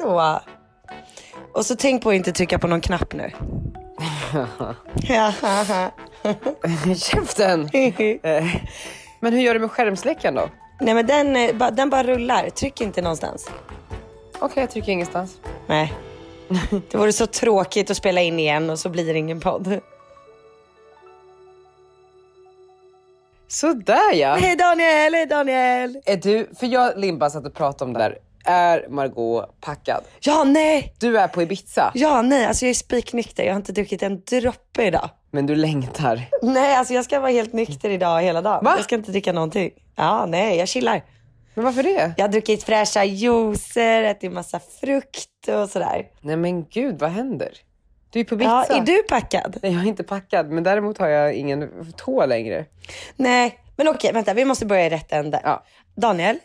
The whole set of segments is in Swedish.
Så. Och så tänk på att inte trycka på någon knapp nu. Käften! Men hur gör du med skärmsläckaren då? Nej men den, eh, den bara rullar. Tryck inte någonstans. Okej, jag trycker ingenstans. Nej. Det vore så tråkigt att spela in igen och så blir det ingen podd. Sådär ja! Hej Daniel, hej Daniel. Är du, för jag och Limpa satt och pratade om det där. Är Margot packad? Ja, nej. Du är på Ibiza, Ja, nej. Alltså jag är spiknykter. Jag har inte druckit en droppe idag. men du längtar. Nej, alltså jag ska vara helt nykter idag hela dagen. Va? Jag ska inte dricka någonting. Ja, nej, jag chillar. Men varför det? Jag har druckit fräscha juicer, ätit massa frukt och sådär. Nej men gud, vad händer? Du är på Ja, Ibiza. är du packad? Nej, jag är inte packad, men däremot har jag ingen tå längre. Nej, men okej, vänta, vi måste börja i rätt ände. Ja. Daniel,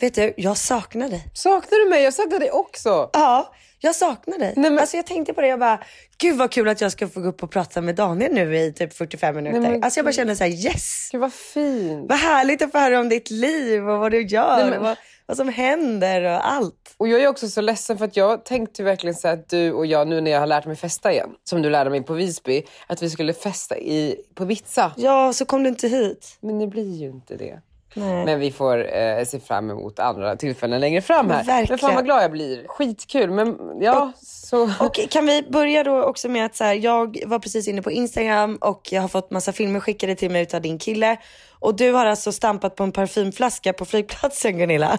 vet du, jag saknar dig. Saknar du mig? Jag saknar dig också. Ja, jag saknar dig. Nej, men- Alltså jag tänkte på det, jag bara, gud vad kul att jag ska få gå upp och prata med Daniel nu i typ 45 minuter. Nej, men alltså jag bara känner så här, yes! Gud vad fint. Vad härligt att få höra om ditt liv och vad du gör Nej, men- och vad, vad som händer och allt. Och jag är också så ledsen för att jag tänkte verkligen så att du och jag nu när jag har lärt mig festa igen, som du lärde mig på Visby, att vi skulle festa i, på Ibiza. Ja, så kom du inte hit. Men det blir ju inte det. Nej. Men vi får eh, se fram emot andra tillfällen längre fram här. Verkligen. Men fan vad glad jag blir. Skitkul. Men ja, så... Och kan vi börja då också med att så här, jag var precis inne på Instagram och jag har fått massa filmer skickade till mig utav din kille. Och du har alltså stampat på en parfymflaska på flygplatsen Gunilla.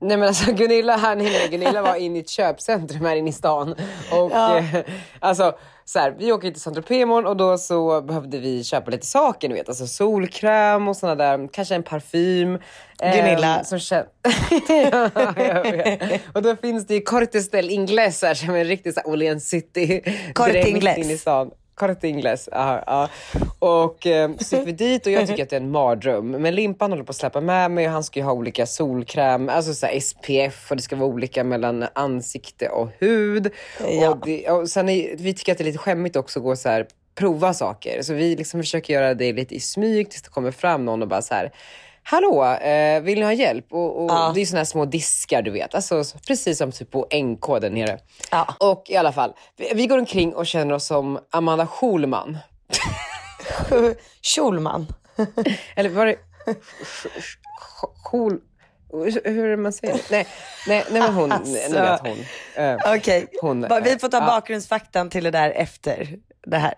Nej men alltså Gunilla här nere, Gunilla var inne i ett köpcentrum här inne i stan. Och Ja. eh, alltså så här, vi åker till Saint imorgon och då så behövde vi köpa lite saker, ni vet. Alltså solkräm och såna där, kanske en parfym. eh, Gunilla. som kän- ja. Och då finns det ju Cortes del Ingles här som är en riktig Åhléns city. Corte Inglés. i stan. Corte Ingles, ja, ja. Och eh, så gick vi dit och jag tycker att det är en mardröm. Men Limpan håller på att släppa med mig och han ska ju ha olika solkräm, alltså så SPF och det ska vara olika mellan ansikte och hud. Ja. Och, det, och sen är, vi tycker att det är lite skämmigt också att gå så här prova saker. Så vi liksom försöker göra det lite i smyg tills det kommer fram någon och bara så här Hallå, eh, vill ni ha hjälp? Och, och Ja. Det är såna här små diskar du vet, alltså, så- precis som typ på NK där nere. Ja. Och i alla fall, vi, vi går omkring och känner oss som Amanda Schulman. Schulman. Eller var det... Schul... Hur är det man säger? Nej, nej, nej men hon, ni vet hon. Eh, Okej, Ba- vi får ta ja. bakgrundsfaktan till det där efter det här.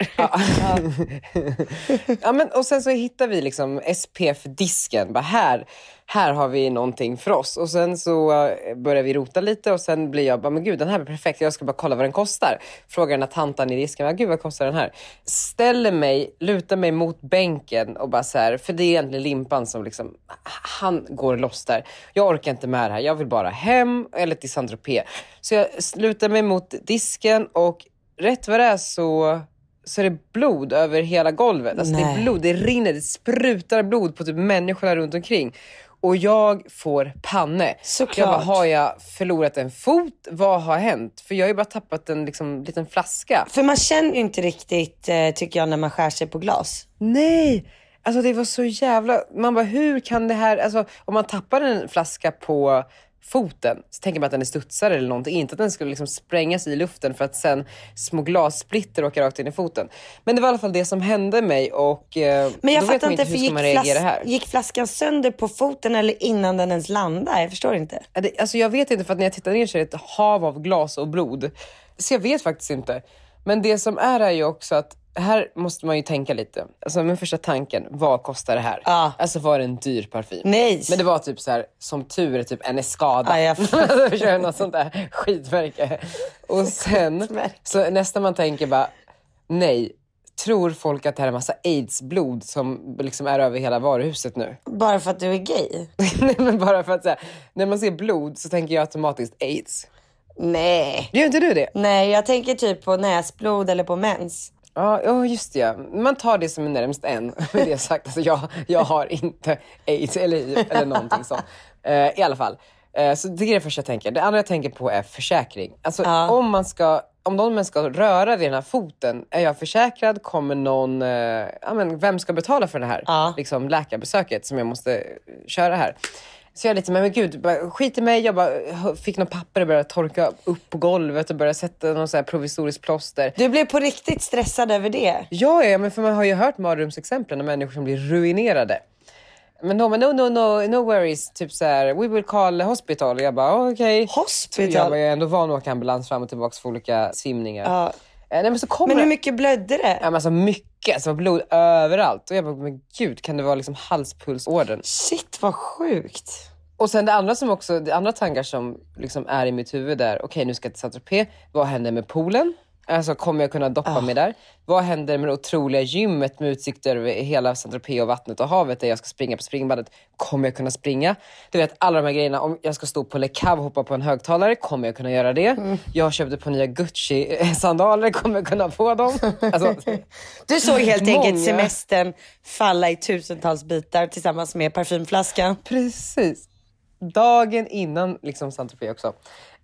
ja, men, och sen så hittar vi liksom SPF-disken. Bara här, här har vi någonting för oss. Och sen så eh, börjar vi rota lite och sen blir jag bara, men gud den här blir perfekt. Jag ska bara kolla vad den kostar. Frågar den här tantan i disken, gud vad kostar den här? Ställer mig, lutar mig mot bänken och bara så här, för det är egentligen Limpan som liksom, han går loss där. Jag orkar inte med det här. Jag vill bara hem eller till Saint Tropez. Så jag lutar mig mot disken och rätt vad det är så så är det blod över hela golvet. Alltså det är blod, det rinner, det sprutar blod på typ människorna runt omkring. Och jag får panne. Såklart. Jag bara, har jag förlorat en fot? Vad har hänt? För jag har ju bara tappat en liksom, liten flaska. För man känner ju inte riktigt, eh, tycker jag, när man skär sig på glas. Nej! Alltså det var så jävla... Man bara, hur kan det här... Alltså om man tappar en flaska på foten så tänker man att den är studsare eller någonting. Inte att den skulle liksom sprängas i luften för att sen små glassplitter åka rakt in i foten. Men det var i alla fall det som hände mig och eh, Men jag fattar inte, inte för gick, flas- här. gick flaskan sönder på foten eller innan den ens landade? Jag förstår inte. Alltså jag vet inte för att när jag tittar ner så är det ett hav av glas och blod. Så jag vet faktiskt inte. Men det som är är ju också att här måste man ju tänka lite. Alltså min första tanken, vad kostar det här? Ja. Alltså var det en dyr parfym? Nej. Men det var typ så här, som tur är typ en Escada. Ja, fattar. Jag kör något sånt där skitmärke. Och sen, så nästa man tänker bara, nej, tror folk att det här är massa aids-blod som liksom är över hela varuhuset nu? Bara för att du är gay? nej men bara för att säga, när man ser blod så tänker jag automatiskt aids. Nej. Gör inte du det? Nej, jag tänker typ på näsblod eller på mens. Ja, ja just det. Man tar det som är närmst en. Med det sagt, alltså jag, jag har inte aids eller hiv eller någonting sånt. Eh, I alla fall. Eh, så det är det första jag tänker. Det andra jag tänker på är försäkring. Alltså Ja. om man ska om någon ska röra vid den här foten, är jag försäkrad? Kommer någon, eh, ja, men vem ska betala för det här Ja. liksom, läkarbesöket som jag måste köra här? Så jag är lite, men, men gud, bara, skit i mig. Jag bara hö- fick någon papper och började torka upp på golvet och började sätta någon så här provisoriskt plåster. Du blev på riktigt stressad över det. Ja, ja, men för man har ju hört mardrömsexemplen av människor som blir ruinerade. Men de bara, no, no, no, no worries. Typ så här, we will call hospital. Jag bara, okej. Jag, Hospital? bara, jag är ändå van att åka ambulans fram och tillbaka för olika svimningar. Ja. Eh, nej, men så kommer Men hur det- mycket blödde det? Ja, men alltså mycket, alltså blod överallt. Och jag bara, men gud, kan det vara liksom halspulsådern? Shit vad sjukt. Och sen det andra som också, det andra tankar som liksom är i mitt huvud där, okej nu ska jag till Saint-Tropez, vad händer med poolen? Alltså kommer jag kunna doppa mig där? Vad händer med det otroliga gymmet med utsikt över hela Saint-Tropez och vattnet och havet där jag ska springa på springbandet? Kommer jag kunna springa? Du vet alla de här grejerna, om jag ska stå på Le Cave och hoppa på en högtalare, kommer jag kunna göra det? Jag köpte på nya Gucci-sandaler, kommer jag kunna få dem? Alltså, Du såg helt enkelt Många. semestern falla i tusentals bitar tillsammans med parfymflaskan. Precis. Dagen innan liksom Saint-Tropez också.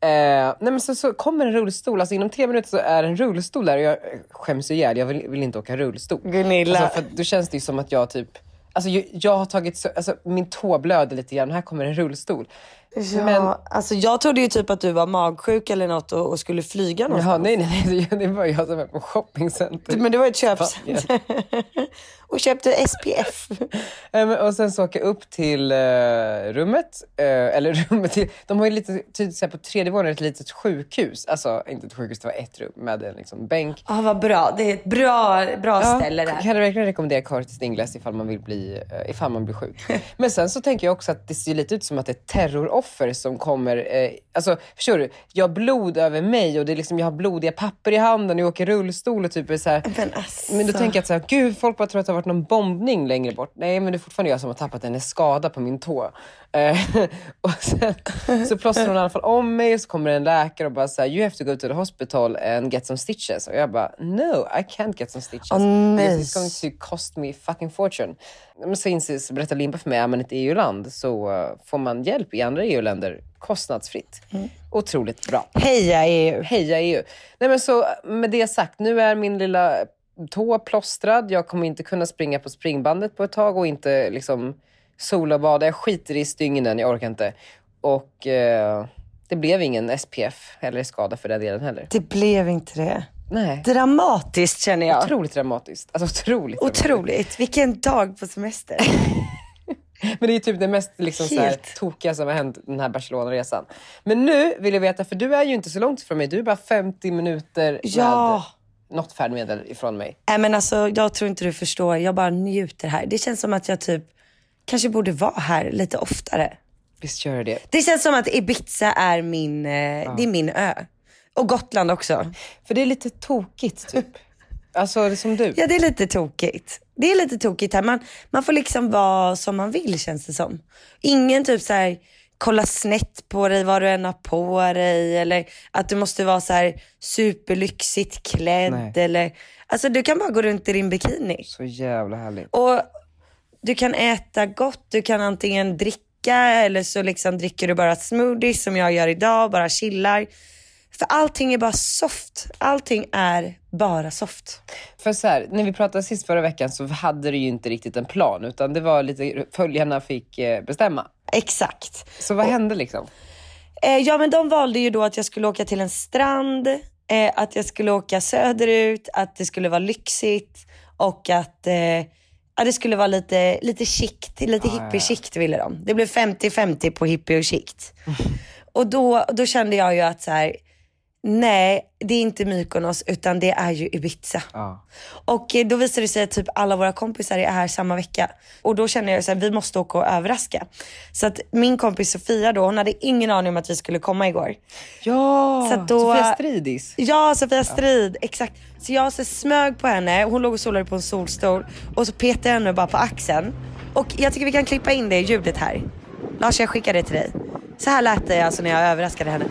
Eh, nej men så, så kommer en rullstol, alltså inom tre minuter så är en rullstol där och jag eh, skäms ihjäl. Jag vill, vill inte åka rullstol. Gunilla. Alltså, för då känns det ju som att jag typ, alltså jag, jag har tagit, så, alltså min tå blöder lite grann och här kommer en rullstol. Ja, Men, alltså jag trodde ju typ att du var magsjuk eller något och, och skulle flyga någonstans. jaha, nej, nej, nej, det var jag som var på shoppingcenter. Men det var ett köpcenter. och köpte SPF. Och sen så åka upp till eh, rummet, eh, eller rummet till, de har ju lite, tydligt så här på tredje våningen ett litet sjukhus. Alltså inte ett sjukhus, det var ett rum med en liksom, bänk. Ja, vad bra. Det är ett bra, bra ställe Jag där. kan verkligen rekommendera Curtis Ingles ifall man vill bli, eh, ifall man blir sjuk. Men sen så tänker jag också att det ser lite ut som att det är ett terroroffer som kommer, eh, alltså förstår du? Jag har blod över mig och det är liksom, jag har blodiga papper i handen och jag åker rullstol och typ är så här, Men alltså. men då tänker jag att så här, gud folk bara tror att det har varit någon bombning längre bort. Nej men det är fortfarande jag som har tappat en skada på min tå. Eh, och sen så plåstrar hon i alla fall om mig och så kommer en läkare och bara så här, you have to go to the hospital and get some stitches. Och jag bara, no I can't get some stitches. Åh, nej. Because it's going to cost me fucking fortune. Men så, inser, så berättar Limpa för mig, är man ett EU-land så eh, får man hjälp i andra EU-länder kostnadsfritt. Otroligt bra. Heja EU. Heja EU. Nej, men så, med det sagt, nu är min lilla tå plåstrad. Jag kommer inte kunna springa på springbandet på ett tag och inte liksom sola och bada. Jag skiter i stygnen, jag orkar inte. Och eh, det blev ingen SPF eller skada för den delen heller. Det blev inte det. Nej. Dramatiskt känner jag. Otroligt dramatiskt. Alltså otroligt. dramatiskt. Otroligt. Vilken dag på semester. Men det är typ det mest liksom, så här, tokiga som har hänt den här Barcelona-resan. Men nu vill jag veta, för du är ju inte så långt ifrån mig. Du är bara 50 minuter Ja. med något färdmedel ifrån mig. Nej men alltså jag tror inte du förstår. Jag bara njuter här. Det känns som att jag typ kanske borde vara här lite oftare. Visst gör det. Det känns som att Ibiza är min, eh, det är min ö. Och Gotland också. För det är lite tokigt typ. alltså som du. Ja det är lite tokigt. Det är lite tokigt här. Man, man får liksom vara som man vill känns det som. Ingen typ så här kolla snett på dig vad du än har på dig eller att du måste vara så här superlyxigt klädd Nej. eller alltså du kan bara gå runt i din bikini. Så jävla härligt. Och du kan äta gott, du kan antingen dricka eller så liksom dricker du bara smoothies som jag gör idag, bara chillar. För allting är bara soft. Allting är bara soft. För så här, när vi pratade sist förra veckan så hade du ju inte riktigt en plan utan det var lite, följarna fick eh, bestämma. Exakt. Så vad hände liksom? Eh, ja men de valde ju då att jag skulle åka till en strand, eh, att jag skulle åka söderut, att det skulle vara lyxigt och att eh, ja, det skulle vara lite, lite chict, lite Ah, hippie-chict ville de. Det blev 50-50 på hippie och chict. och då, då kände jag ju att så här, nej det är inte Mykonos utan det är ju Ibiza. Ja. Och eh, då visade det sig att typ alla våra kompisar är här samma vecka. Och då kände jag att vi måste åka och överraska. Så att min kompis Sofia då, hon hade ingen aning om att vi skulle komma igår. Ja, Så då- Sofia Stridis. Ja, Sofia Strid, exakt. Så jag så smög på henne, hon låg och solade på en solstol och så petade jag henne bara på axeln. Och jag tycker vi kan klippa in det ljudet här. Lars, jag skickar det till dig. Så här lät det alltså när jag överraskade henne.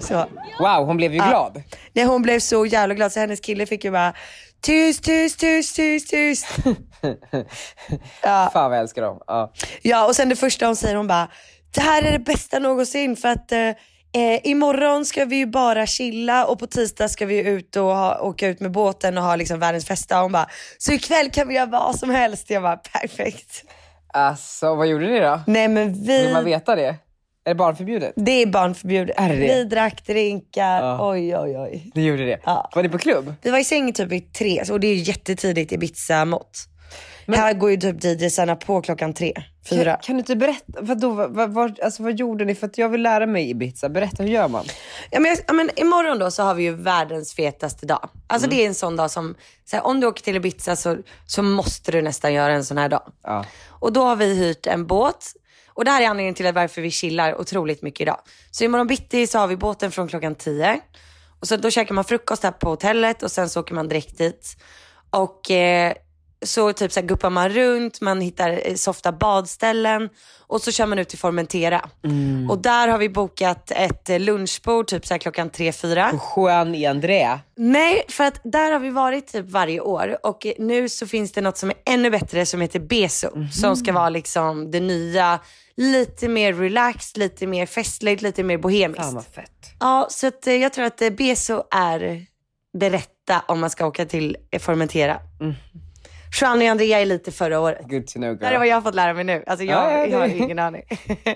Så. Wow, hon blev ju glad. Nej, hon blev så jävla glad så hennes kille fick ju bara tyst, tyst, tyst, tyst, tyst. Fan vad jag älskar dem. Ja. Ja, och sen det första hon säger, hon bara det här är det bästa någonsin för att eh, Eh, imorgon ska vi ju bara chilla och på tisdag ska vi ut och ha, åka ut med båten och ha liksom världens festa. Hon bara, så ikväll kan vi göra vad som helst. Jag bara, perfekt. Alltså vad gjorde ni då? Nej men vi... Vill man veta det? Är det barnförbjudet? Det är barnförbjudet. Är det? Vi drack drinkar, Ja. oj oj oj. Ni gjorde det? Ja. Var ni på klubb? Vi var i säng typ i tre och det är jättetidigt i Ibiza-mått. Här går ju typ DJsarna på klockan tre, fyra. Kan, kan du inte berätta, vadå, vad, vad, alltså, vad gjorde ni? För att jag vill lära mig Ibiza. Berätta, hur gör man? Ja, men, ja, men imorgon då så har vi ju världens fetaste dag. Alltså Mm. det är en sån dag som, så här, om du åker till Ibiza så, så måste du nästan göra en sån här dag. Ja. Och då har vi hyrt en båt. Och det här är anledningen till varför vi chillar otroligt mycket idag. Så imorgon bitti så har vi båten från klockan 10. Och så då käkar man frukost här på hotellet och sen så åker man direkt dit. Och eh, så typ så här guppar man runt, man hittar eh, softa badställen och så kör man ut till Formentera. Och där har vi bokat ett eh, lunchbord typ så klockan 3-4. Juan y Andrea. Nej, för att där har vi varit typ varje år och nu så finns det något som är ännu bättre som heter Beso. Som ska vara liksom det nya, lite mer relaxed, lite mer festligt, lite mer bohemiskt. Fan vad fett. Ja, så att, eh, jag tror att Beso är det rätta om man ska åka till Formentera. Mm. Juan och Andrea är lite förra året. Good to know Det här är girl. vad jag har fått lära mig nu. Alltså jag, Ja, ja, jag har ingen aning.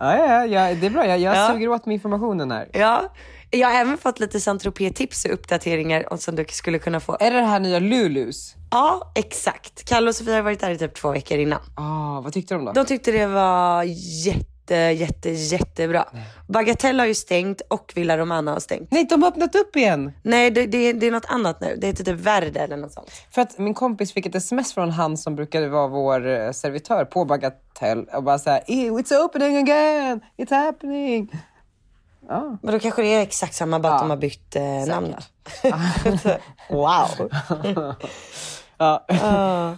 Ja, ja, ja, det är bra. Jag, jag Ja. suger åt mig informationen här. ja. Jag har även fått lite saint tips och uppdateringar som du skulle kunna få. Är det det här nya Lulus? Ja, exakt. Kalle och Sofia har varit där i typ två veckor innan. Ah, vad tyckte de då? De tyckte det var jätte, jätte, jättebra. Bagatelle har ju stängt och Villa Romana har stängt. Nej, de har öppnat upp igen. Nej, det, det, det är något annat nu. Det heter typ Verde eller något sånt. För att min kompis fick ett sms från han som brukade vara vår eh, servitör på Bagatell och bara såhär, it's opening again, it's happening. Ja. Men då kanske det är exakt samma, bara att Ja, de har bytt eh, namn. wow. Ja.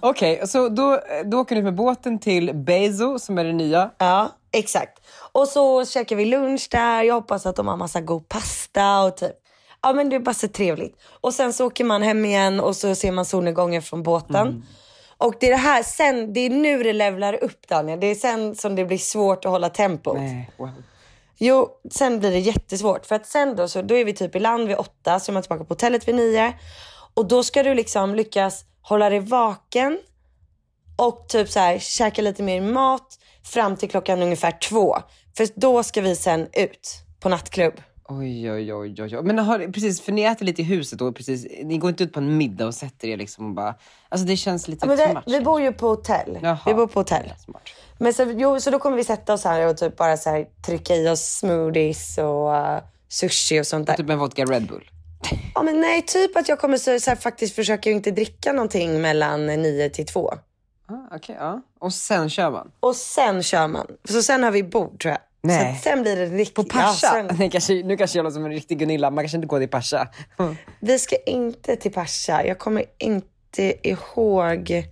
Okej, så då, då åker du med båten till Bezo som är det nya. Ja, exakt. Och så käkar vi lunch där. Jag hoppas att de har massa god pasta och typ. Ja men det är bara så trevligt. Och sen så åker man hem igen och så ser man solnedgången från båten. Och det är det här sen, det är nu det levlar upp Daniel. Det är sen som det blir svårt att hålla tempot. Nej, wow. Jo, sen blir det jättesvårt. För att sen då, så då är vi typ i land vid åtta, så är man tillbaka på hotellet vid nio. Och då ska du liksom lyckas hålla dig vaken och typ så här käka lite mer mat fram till klockan ungefär två. För då ska vi sen ut på nattklubb. Oj, oj, oj, oj. Men har, precis, för ni äter lite i huset då, precis. Ni går inte ut på en middag och sätter er liksom och bara... Alltså det känns lite Ja, men vi, vi bor ju på hotell. Jaha. Vi bor på hotell. Smart. Men så, jo, så då kommer vi sätta oss här och typ bara så här, trycka i oss smoothies och uh, sushi och sånt där. Typ en vodka Red Bull. Ja, men nej, typ att jag kommer så, så här, faktiskt försöka inte dricka någonting mellan nio till två. Okej, ja. Och sen kör man. Och sen kör man. Så sen har vi bord tror jag. Nej. Så sen blir det riktigt... På Pascha? Ja, sen, Nej, kanske, nu kanske jag låter som en riktig Gunilla, man kanske inte går till Pascha. vi ska inte till Pascha. Jag kommer inte ihåg.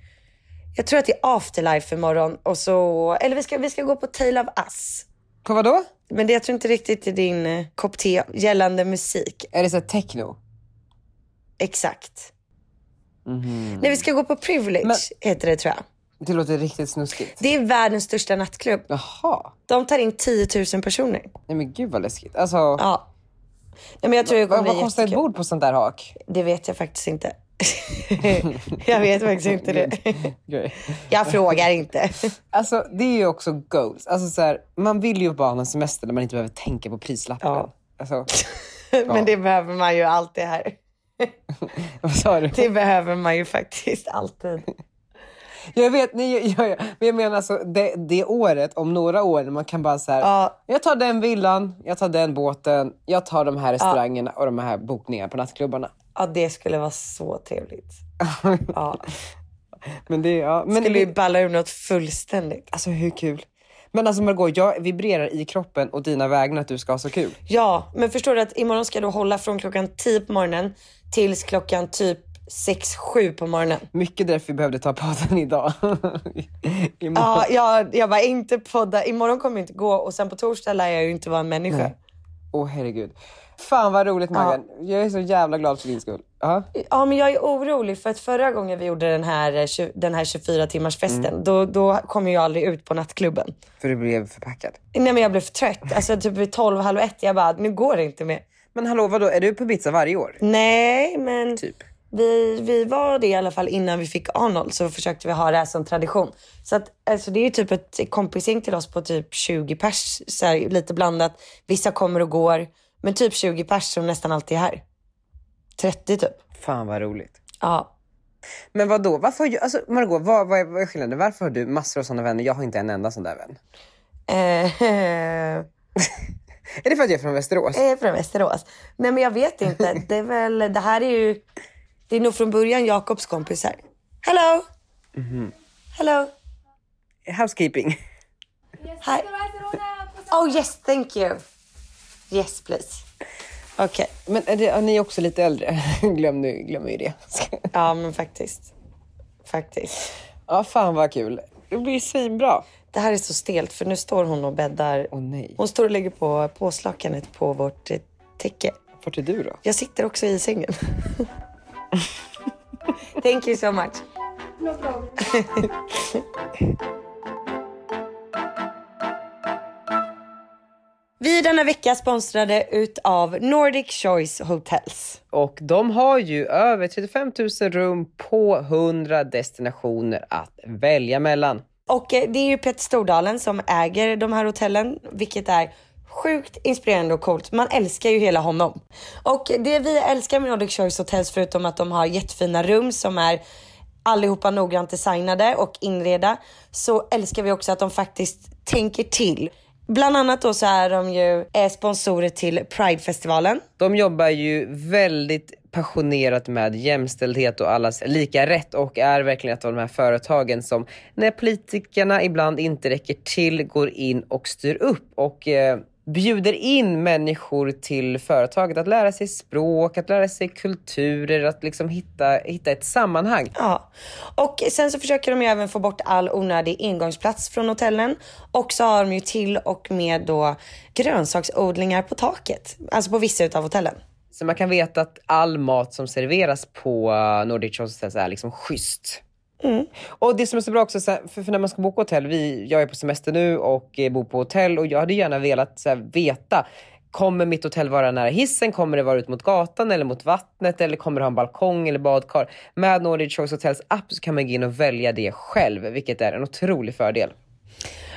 Jag tror att det är afterlife imorgon. Och så, eller vi ska, vi ska gå på Tale of Us. På vad då? Men det, jag tror inte riktigt är din eh, kopp te gällande musik. Är det så techno? Exakt. Nej, vi ska gå på Privilege, Men- heter det tror jag. Det låter riktigt snuskigt. Det är världens största nattklubb. Jaha. De tar in 10 000 personer. Nej men gud vad läskigt. Alltså, Ja. Nej, men jag tror det kommer vad, vad bli kostar ett jättekul. bord på sånt där hak? Det vet jag faktiskt inte. jag vet faktiskt inte det. Jag frågar inte. Alltså det är ju också goals. Alltså så här, man vill ju bara ha en semester där man inte behöver tänka på prislappen. Ja. Alltså, Men det behöver man ju alltid här. vad sa du? Det behöver man ju faktiskt alltid. Jag vet, nej, jag, jag, men jag menar alltså det, det året, om några år, man kan bara så här, Ja. jag tar den villan, jag tar den båten, jag tar de här restaurangerna och de här bokningarna på nattklubbarna. Ja, det skulle vara så trevligt. Ja. Men det, ja, men Skulle ju balla ur något fullständigt. alltså hur kul? Men alltså Margot, jag vibrerar i kroppen och dina vägnar att du ska ha så kul. Ja, men förstår du att imorgon ska du hålla från klockan 10 på morgonen tills klockan typ 6-7 på morgonen. Mycket därför vi behövde ta podden idag. Ja, jag, jag bara inte podda. Imorgon kommer jag inte gå och sen på torsdag lär jag ju inte vara en människa. Åh herregud. Fan vad roligt Maggan. Jag är så jävla glad för din skull. Ja. Ja men jag är orolig för att förra gången vi gjorde den här, eh, den här 24 timmars festen då, då kom jag aldrig ut på nattklubben. För du blev förpackad. Nej men jag blev för trött. Alltså typ vid 12, halv ett. Jag bara, nu går det inte mer. Men hallå vadå, är du på Ibiza varje år? Nej men Typ. Vi, vi var det i alla fall innan vi fick Arnold så försökte vi ha det här som tradition. Så att alltså, det är ju typ ett kompisgäng till oss på typ 20 pers, så här, lite blandat. Vissa kommer och går, men typ 20 pers som nästan alltid är här. 30 typ. Fan vad roligt. Ja. Men vad då? Varför har alltså Margot, vad, vad, är, vad är skillnaden? Varför har du massor av sådana vänner? Jag har inte en enda sån där vän. Eh, Är det för att jag är från Västerås? Jag är från Västerås. Nej men jag vet inte. Det är väl, det här är ju, det är nog från början Jakobs kompisar. Hello! Hello! Housekeeping. Hi. Oh yes, thank you. Yes please. Okej, Men är, det, är ni också lite äldre? glöm, nu, glöm ju det. ja men faktiskt. Faktiskt. ja, fan vad kul. Det blir svinbra. Det här är så stelt för nu står hon och bäddar. Åh nej. Hon står och lägger på påslakanet på vårt eh, täcke. Vart är du då? Jag sitter också i sängen. Thank you so much. Vi är denna vecka sponsrade utav Nordic Choice Hotels. Och de har ju över 35 000 rum på 100 destinationer att välja mellan. Och eh, det är ju Peter Stordalen som äger de här hotellen, vilket är sjukt inspirerande och coolt. Man älskar ju hela honom. Och det vi älskar med Nordic Choice Hotels, förutom att de har jättefina rum som är allihopa noggrant designade och inreda, så älskar vi också att de faktiskt tänker till. Bland annat då så är de ju eh, sponsorer till Pridefestivalen. De jobbar ju väldigt passionerat med jämställdhet och allas lika rätt och är verkligen ett av de här företagen som när politikerna ibland inte räcker till går in och styr upp och eh, bjuder in människor till företaget att lära sig språk, att lära sig kulturer, att liksom hitta, hitta ett sammanhang. Ja, och sen så försöker de ju även få bort all onödig ingångsplats från hotellen. Och så har de ju till och med då grönsaksodlingar på taket. Alltså på vissa utav hotellen. Så man kan veta att all mat som serveras på uh, Nordic Hostels är liksom schysst. Och det som är så bra också, för, när man ska boka hotell, vi, jag är på semester nu och eh, bor på hotell och jag hade gärna velat veta, kommer mitt hotell vara nära hissen? Kommer det vara ut mot gatan eller mot vattnet? Eller kommer det ha en balkong eller badkar? Med Nordic Choice Hotels app så kan man gå in och välja det själv, vilket är en otrolig fördel.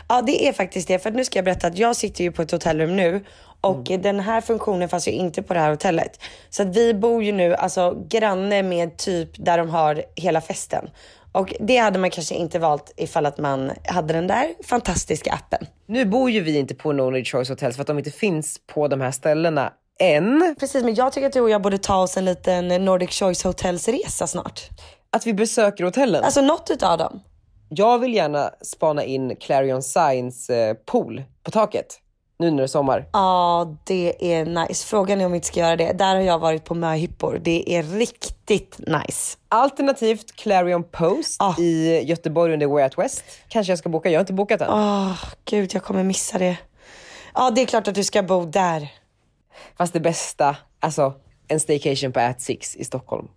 Ja det är faktiskt det. För nu ska jag berätta att jag sitter ju på ett hotellrum nu och den här funktionen fanns ju inte på det här hotellet. Så att vi bor ju nu alltså granne med typ där de har hela festen. Och det hade man kanske inte valt ifall att man hade den där fantastiska appen. Nu bor ju vi inte på Nordic Choice Hotels för att de inte finns på de här ställena än. Precis, men jag tycker att du och jag borde ta oss en liten Nordic Choice Hotels resa snart. Att vi besöker hotellen. Alltså något utav dem. Jag vill gärna spana in Clarion Science eh, pool på taket. Nu när det är sommar. Ja, det är nice. Frågan är om vi inte ska göra det. Där har jag varit på möhippor. Det är riktigt nice. Alternativt Clarion Post Ah. i Göteborg under Way Out West. Kanske jag ska boka, jag har inte bokat än. Åh, gud, jag kommer missa det. Ja, det är klart att du ska bo där. Fast det bästa, alltså en staycation på At Six i Stockholm.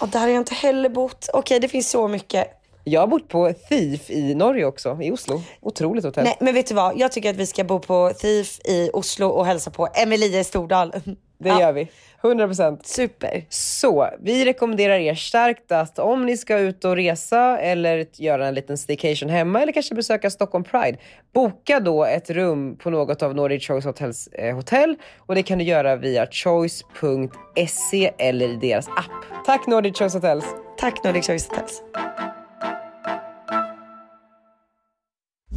Och där har jag inte heller bott. Okej, det finns så mycket. Jag har bott på Thief i Norge också, i Oslo. Otroligt hotell. Nej, men vet du vad? Jag tycker att vi ska bo på Thief i Oslo och hälsa på Emilie Stordal. Det gör vi. 100%. Super. Så vi rekommenderar er starkt att om ni ska ut och resa eller göra en liten staycation hemma eller kanske besöka Stockholm Pride, boka då ett rum på något av Nordic Choice Hotels eh, hotell och det kan du göra via choice.se eller i deras app. Tack Nordic Choice Hotels! Tack Nordic Choice Hotels.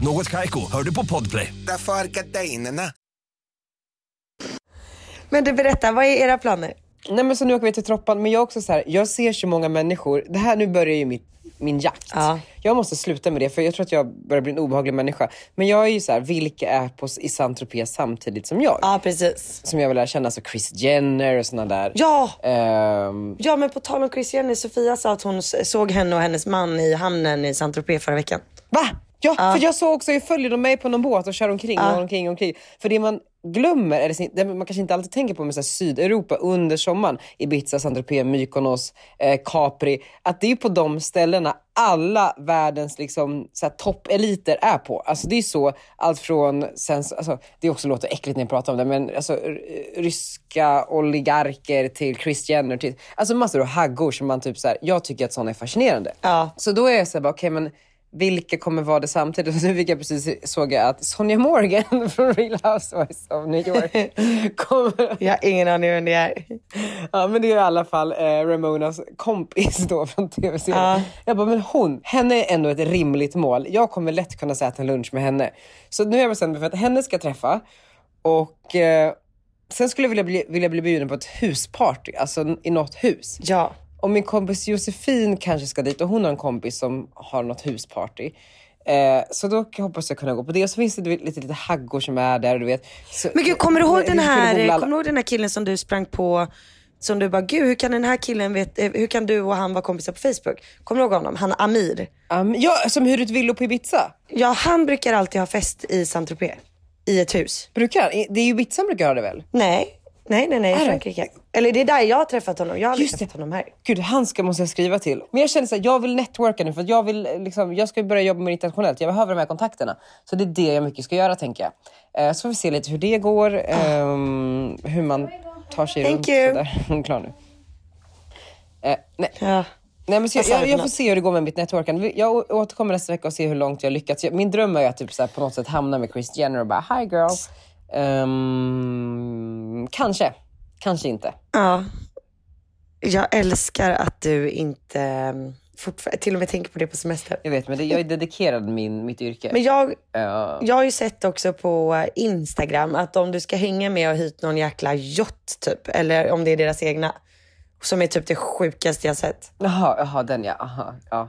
Något Kaiko, hör du på Podplay. Därför är gardinerna. Men du berätta, vad är era planer? Nej men så nu åker vi till Troppan, men jag är också så här, jag ser så många människor, det här nu börjar ju mitt, min jakt. Ja. Jag måste sluta med det för jag tror att jag börjar bli en obehaglig människa. Men jag är ju så här, vilka är på, i Saint-Tropez samtidigt som jag? Ja, precis. Som jag vill lära känna, så Chris Jenner och såna där. Ja! Ehm, Ja, men på tal om Chris Jenner, Sofia sa att hon såg henne och hennes man i hamnen i Saint-Tropez förra veckan. Va? Ja, för jag såg också, jag följer mig på någon båt och kör omkring Ja. och omkring och omkring. För det man glömmer, eller det man kanske inte alltid tänker på med så Sydeuropa under sommaren, Ibiza, Saint-Tropez, Mykonos, eh, Capri, att det är på de ställena alla världens liksom, toppeliter är på. Alltså det är så, allt från, sen, alltså, det också låter äckligt när jag pratar om det, men alltså, ryska oligarker till Chris Jenner, till, alltså massor av haggor som man typ så här, jag tycker att sådana är fascinerande. Ja. Så då är jag såhär, okej men vilka kommer vara det samtidigt? Och så fick jag precis såg jag att Sonja Morgan från Real Housewives of New York kommer. Jag har ingen aning vem det är. Ja men det är i alla fall eh, Ramonas kompis då från tv-serien. Ja. Jag bara, men hon, henne är ändå ett rimligt mål. Jag kommer lätt kunna äta en lunch med henne. Så nu har jag bestämt mig för att henne ska jag träffa och eh, sen skulle jag vilja bli, vilja bli bjuden på ett husparty, alltså i något hus. Ja. Och min kompis Josefin kanske ska dit och hon har en kompis som har något husparty. Eh, så då hoppas jag kunna gå på det. Och så finns det lite, lite haggor som är där. Du vet. Så, Men gud, kommer du ihåg den här, kommer du ihåg den här killen som du sprang på? Som du bara, gud hur kan den här killen vet, eh, hur kan du och han vara kompisar på Facebook? Kommer du ihåg honom? Han Amir. Um, ja, som hyr ut villor på Ibiza. Ja, han brukar alltid ha fest i Saint-Tropez. I ett hus. Brukar? Det är ju Ibiza han brukar ha det väl? Nej, nej, nej, nej, det? Frankrike. Eller det är där jag har träffat honom. Jag har Just det. träffat honom här. Gud, han ska måste jag skriva till. Men jag känner så här, jag vill networka nu för jag vill eh, liksom, jag ska börja jobba mer internationellt. Jag behöver de här kontakterna. Så det är det jag mycket ska göra tänker jag. Eh, så får vi se lite hur det går. ehm, hur man tar sig Thank runt. you. Sådär. Hon är klar nu. Eh, nej. Ja. Nej, men så jag, jag, jag får se hur det går med mitt networkande. Jag återkommer nästa vecka och ser hur långt jag lyckats. Jag, min dröm är att typ, så här, på något sätt hamna med Chris Jenner och bara hi girl. Ehm, kanske, kanske inte. ja. Jag älskar att du inte fortfarande, till och med tänker på det på semester. Jag vet, men det, jag är dedikerad min, mitt yrke. Men jag, Ja. jag har ju sett också på Instagram att om du ska hänga med och hit någon jäkla yacht typ, eller om det är deras egna, som är typ det sjukaste jag sett. Jaha, jaha, den ja. Aha, ja.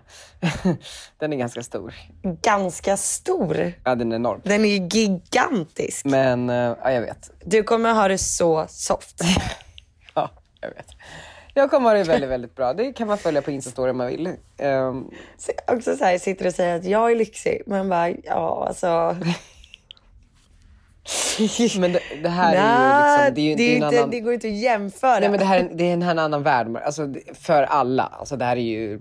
den är ganska stor. Ganska stor. Ja, den är enorm. Den är ju gigantisk. Men, eh, ja, jag vet. Du kommer ha det så soft. Ja, jag vet. Jag kommer ha det väldigt, väldigt bra. Det kan man följa på Insta-story om man vill. Så också så här, sitter och säger att jag är lyxig. Men bara, ja alltså. men det, det här är Nej, ju liksom, det är ju, det, är en inte, annan... det går inte att jämföra. Nej men det här är, en- det är en här annan värld, alltså, för alla. Alltså, det här är ju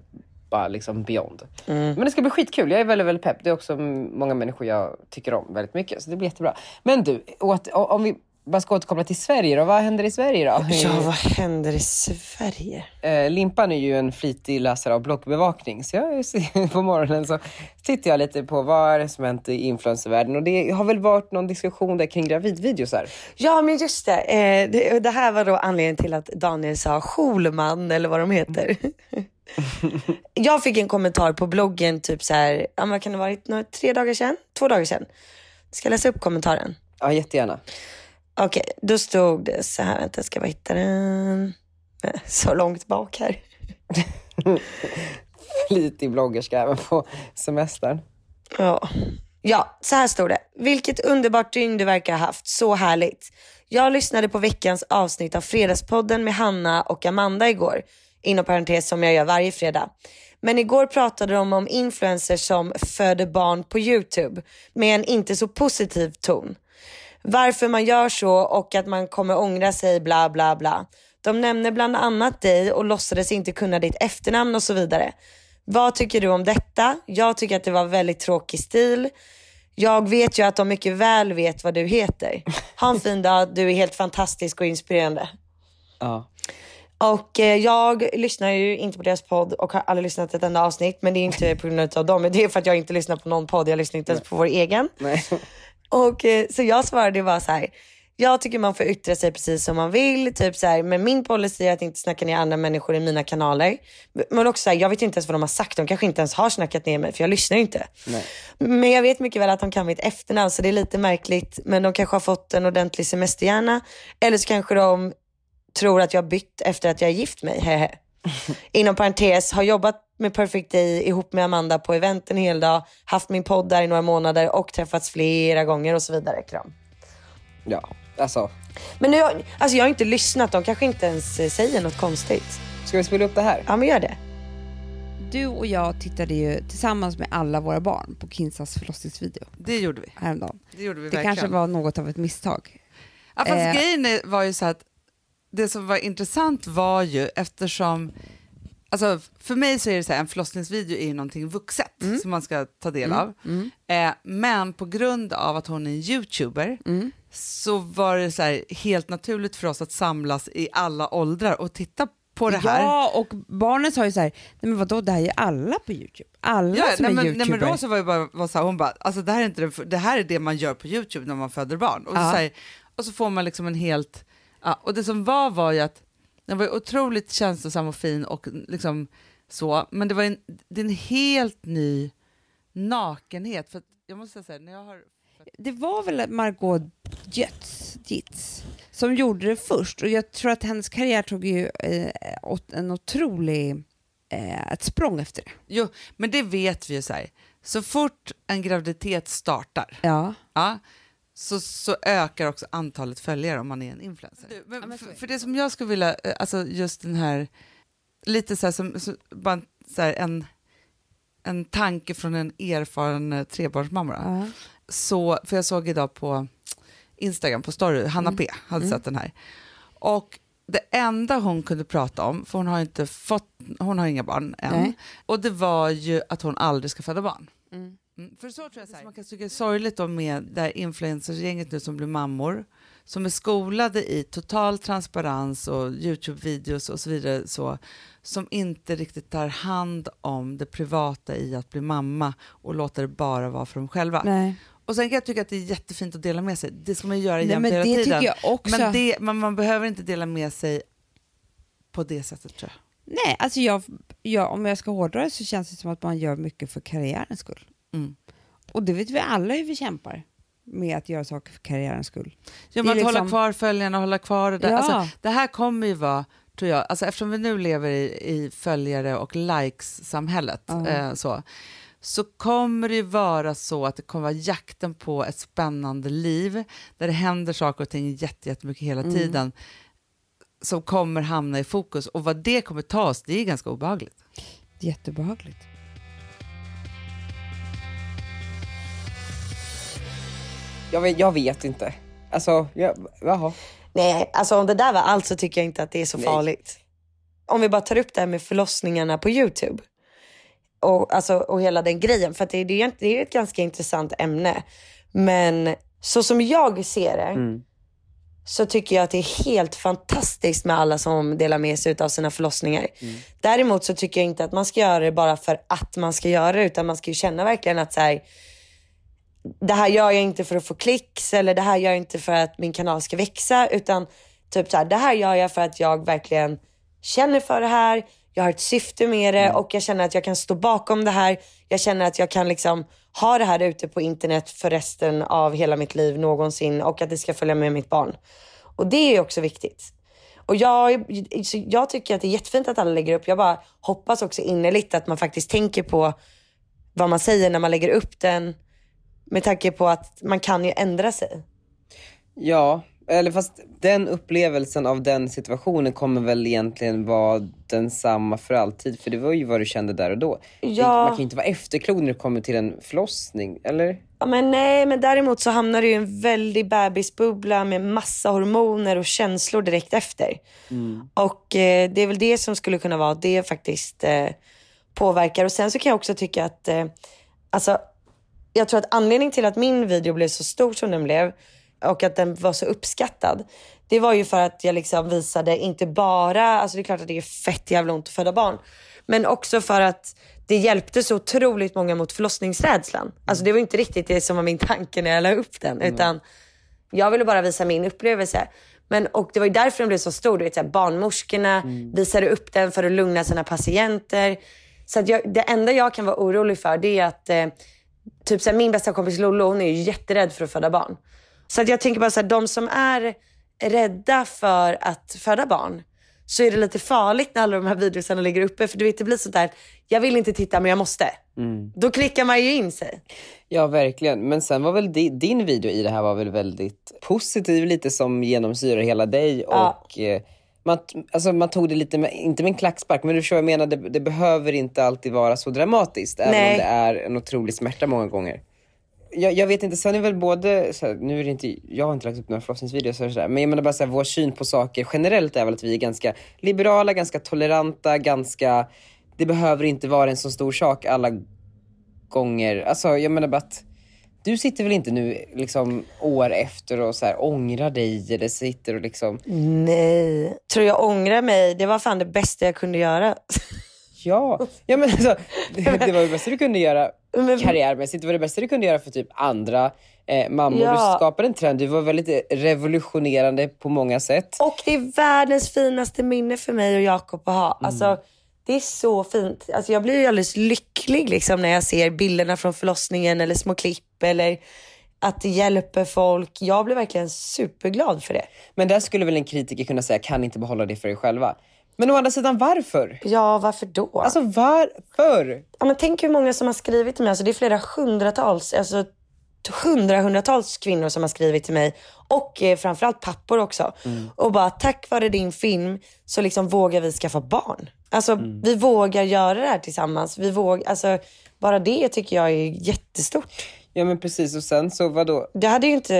bara liksom beyond. Mm. Men det ska bli skitkul, jag är väldigt, väldigt pepp. Det är också många människor jag tycker om väldigt mycket, så det blir jättebra. Men du, åt, om vi bara ska återkoppla till Sverige då, vad händer i Sverige då? Ja, vad händer i Sverige? Eh, Limpan är ju en flitig läsare av bloggbevakning, så jag på morgonen så tittar jag lite på vad som hänt i influencervärlden och det har väl varit någon diskussion där kring gravidvideosar. Ja, men just det. Eh, det. Det här var då anledningen till att Daniel sa Schulman eller vad de heter. jag fick en kommentar på bloggen typ så här, ja, vad kan det ha varit, några, tre dagar sedan? Två dagar sedan. Ska jag läsa upp kommentaren? Ja, jättegärna. Okej, då stod det så här, vänta jag ska bara hitta den. Så långt bak här. Flitig bloggerska även på semestern. Ja. ja, så här stod det. Vilket underbart dygn du verkar ha haft. Så härligt. Jag lyssnade på veckans avsnitt av Fredagspodden med Hanna och Amanda igår. Inom parentes som jag gör varje fredag. Men igår pratade de om influencers som föder barn på YouTube med en inte så positiv ton. Varför man gör så och att man kommer ångra sig bla bla bla. De nämner bland annat dig och låtsades inte kunna ditt efternamn och så vidare. Vad tycker du om detta? Jag tycker att det var väldigt tråkig stil. Jag vet ju att de mycket väl vet vad du heter. Ha en fin dag, du är helt fantastisk och inspirerande. Ja. Och eh, jag lyssnar ju inte på deras podd och har aldrig lyssnat ett enda avsnitt. Men det är inte på grund av dem, det är för att jag inte lyssnar på någon podd. Jag lyssnar inte ens på vår egen. Nej. Och eh, så jag svarade bara så här. Jag tycker man får yttra sig precis som man vill. Typ så här, men min policy är att inte snacka ner andra människor i mina kanaler. Men också så här, jag vet inte ens vad de har sagt. De kanske inte ens har snackat ner mig för jag lyssnar ju inte. Nej. Men jag vet mycket väl att de kan mitt efternamn så det är lite märkligt. Men de kanske har fått en ordentlig semesterhjärna. Eller så kanske de tror att jag har bytt efter att jag har gift mig. Inom parentes, har jobbat med Perfect Day ihop med Amanda på event en hel dag, haft min podd där i några månader och träffats flera gånger och så vidare. Kram. Ja, alltså. Men nu, alltså jag har inte lyssnat, de kanske inte ens eh, säger något konstigt. Ska vi spela upp det här? Ja men gör det. Du och jag tittade ju tillsammans med alla våra barn på Kinsas förlossningsvideo Det gjorde vi. häromdagen. Det gjorde vi Det verkligen. kanske var något av ett misstag. Ja, fast Eh. grejen var ju så att det som var intressant var ju eftersom Alltså för mig så är det så här, en förlossningsvideo är ju någonting vuxet Mm. som man ska ta del av. Eh, men på grund av att hon är en youtuber Mm. så var det så här, helt naturligt för oss att samlas i alla åldrar och titta på det här. Ja, och barnen sa ju så här, nej men vadå, det här är alla på YouTube. Alla Ja, som nej, är men, YouTuber. nej, men Rosa var ju bara, var så här, hon bara, alltså det här, är inte det, det här är det man gör på YouTube när man föder barn. Och, Ja. så, här, och så får man liksom en helt, ja, och det som var var ju att den var otroligt känslosam och fin och liksom så, men det var en, det är en helt ny nakenhet. För jag måste säga, när jag har Det var väl Margot Götz, Gitz som gjorde det först och jag tror att hennes karriär tog ju eh, en otrolig, eh, ett språng efter det. Jo, men det vet vi ju så här. Så fort en graviditet startar, Ja. ja, så, så ökar också antalet följare om man är en influencer. Du, men Ja, för, det. för det som jag skulle vilja, eh, alltså just den här, lite så här som, så, bara en- så här, en, en tanke från en erfaren eh, trebarnsmamma. Ja. Så, för jag såg idag på Instagram, på story, Hanna P hade sett den här. Och det enda hon kunde prata om, för hon har inte fått, hon har inga barn än, Nej. och det var ju att hon aldrig ska föda barn. Mm. Mm, för så tror jag så här, man kan tycka är sorgligt då med det här influencergänget nu som blir mammor, som är skolade i total transparens och Youtube-videos och så vidare, så, som inte riktigt tar hand om det privata i att bli mamma och låter det bara vara för dem själva. Nej. Och sen kan jag tycka att det är jättefint att dela med sig. Det ska man göra jämt hela tiden. Men, det, men man behöver inte dela med sig på det sättet tror jag. Nej, alltså jag, jag, om jag ska hårdra det så känns det som att man gör mycket för karriärens skull. Mm. Och det vet vi alla hur vi kämpar med att göra saker för karriärens skull. Ja, men att hålla liksom- kvar följarna, hålla kvar det där. Ja. Alltså, det här kommer ju vara, tror jag, alltså eftersom vi nu lever i, i följare och likes-samhället, Ja. eh, så, så kommer det ju vara så att det kommer vara jakten på ett spännande liv, där det händer saker och ting jätte- jättemycket hela Mm. tiden, som kommer hamna i fokus. Och vad det kommer ta oss, det är ganska obehagligt. Jättebehagligt. Jag vet, jag vet inte. Alltså, jag, jaha. Nej, alltså om det där var allt så tycker jag inte att det är så farligt. Om vi bara tar upp det här med förlossningarna på YouTube. Och, alltså, och hela den grejen. För det, det, är, det är ett ganska intressant ämne. Men så som jag ser det så tycker jag att det är helt fantastiskt med alla som delar med sig av sina förlossningar. Däremot så tycker jag inte att man ska göra det bara för att man ska göra det. Utan man ska ju känna verkligen att så här, det här gör jag inte för att få klicks eller det här gör jag inte för att min kanal ska växa utan typ så här, det här gör jag för att jag verkligen känner för det här, jag har ett syfte med det och jag känner att jag kan stå bakom det här. Jag känner att jag kan liksom ha det här ute på internet för resten av hela mitt liv någonsin och att det ska följa med mitt barn. Och det är också viktigt. Och jag, jag tycker att det är jättefint att alla lägger upp. Jag bara hoppas också innerligt att man faktiskt tänker på vad man säger när man lägger upp den. Med tanke på att man kan ju ändra sig. Ja, eller fast den upplevelsen av den situationen kommer väl egentligen vara densamma för alltid. För det var ju vad du kände där och då. Ja. Man kan ju inte vara efterklok när det kommer till en förlossning, eller? Ja, men nej, men däremot så hamnar du i en väldig bebisbubbla med massa hormoner och känslor direkt efter. Och eh, det är väl det som skulle kunna vara det faktiskt eh, påverkar. Och sen så kan jag också tycka att, eh, alltså, jag tror att anledningen till att min video blev så stor som den blev och att den var så uppskattad. Det var ju för att jag liksom visade inte bara, alltså det är klart att det är fett jävla ont att föda barn. Men också för att det hjälpte så otroligt många mot förlossningsrädslan. Alltså det var inte riktigt det som var min tanke när jag la upp den. Utan jag ville bara visa min upplevelse. Men, och det var ju därför den blev så stor. Du vet, så här, barnmorskorna visade upp den för att lugna sina patienter. Så att jag, det enda jag kan vara orolig för det är att eh, typ så här, min bästa kompis Lollo, hon är ju jätterädd för att föda barn. Så att jag tänker bara så här, de som är rädda för att föda barn så är det lite farligt när alla de här videorna ligger uppe. För du vet, det blir sånt där, jag vill inte titta men jag måste. Då klickar man ju in sig. Ja, verkligen. Men sen var väl di, din video i det här var väl väldigt positiv, lite som genomsyrar hela dig. Ja. Och eh, man, alltså, man tog det lite, med, inte med en klackspark, men du förstår vad jag menar, det, det behöver inte alltid vara så dramatiskt. Även Nej. om det är en otrolig smärta många gånger. Jag, jag vet inte, sen är väl både, så här, nu är det inte, jag har inte lagt upp några förlossningsvideos och sådär, men jag menar bara så här, vår syn på saker generellt är väl att vi är ganska liberala, ganska toleranta, ganska, det behöver inte vara en så stor sak alla gånger. Alltså jag menar bara att du sitter väl inte nu liksom år efter och så här ångrar dig eller sitter och liksom, Nej. Tror jag ångrar mig? Det var fan det bästa jag kunde göra. ja, ja men alltså, det, det var det bästa du kunde göra Men- karriärmässigt. Det var det bästa du kunde göra för typ andra eh, mammor. Ja. Du skapade en trend, du var väldigt revolutionerande på många sätt. Och det är världens finaste minne för mig och Jakob att ha. Alltså, det är så fint. Alltså, jag blir alldeles lycklig liksom, när jag ser bilderna från förlossningen eller små klipp eller att det hjälper folk. Jag blir verkligen superglad för det. Men där skulle väl en kritiker kunna säga, kan inte behålla det för dig själva. Men å andra sidan, varför? Ja, varför då? Alltså varför? ja, men tänk hur många som har skrivit till mig. Alltså, det är flera hundratals, alltså hundra, hundratals kvinnor som har skrivit till mig och eh, framförallt pappor också. Och bara tack vare din film så liksom vågar vi skaffa barn. Alltså vi vågar göra det här tillsammans. Vi vågar, alltså, bara det tycker jag är jättestort. Ja men precis, och sen så vadå? Det hade ju inte...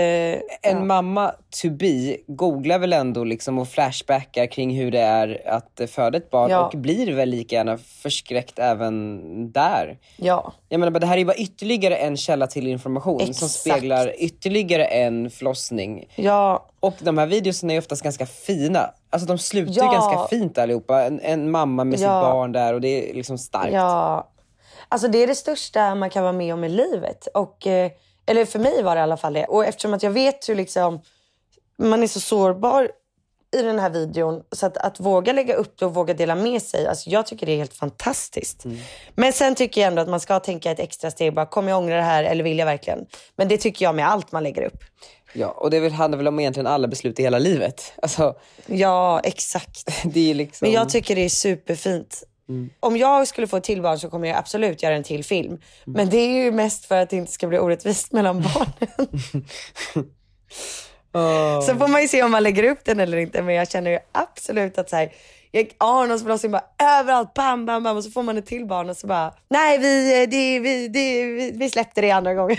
En mamma to be googlar väl ändå liksom och flashbackar kring hur det är att föda ett barn Ja. och blir väl lika gärna förskräckt även där. Ja. Jag menar, det här är ju bara ytterligare en källa till information som Exakt. speglar ytterligare en förlossning. Ja, Och de här videorna är oftast ganska fina. Alltså de slutar ju Ja. ganska fint allihopa. En, en mamma med sitt Ja. barn där och det är liksom starkt. Ja, alltså det är det största man kan vara med om i livet. Och, eh, eller för mig var det i alla fall det. Och eftersom att jag vet hur liksom, man är så sårbar i den här videon. Så att, att våga lägga upp det och våga dela med sig. Alltså jag tycker det är helt fantastiskt. Men sen tycker jag ändå att man ska tänka ett extra steg. Bara, kommer jag ångra det här eller vill jag verkligen? Men det tycker jag med allt man lägger upp. Ja, och det handlar väl om egentligen alla beslut i hela livet. Alltså, Ja, exakt. det är liksom... Men jag tycker det är superfint. Om jag skulle få ett till barn så kommer jag absolut göra en till film. Men det är ju mest för att det inte ska bli orättvist mellan barnen. Så får man ju se om man lägger upp den eller inte. Men jag känner ju absolut att så här, jag, Arnolds förlossning bara överallt, bam, bam, bam. Och så får man ett till barn och så bara, nej vi, det, vi, det, vi, vi släppte det andra gången.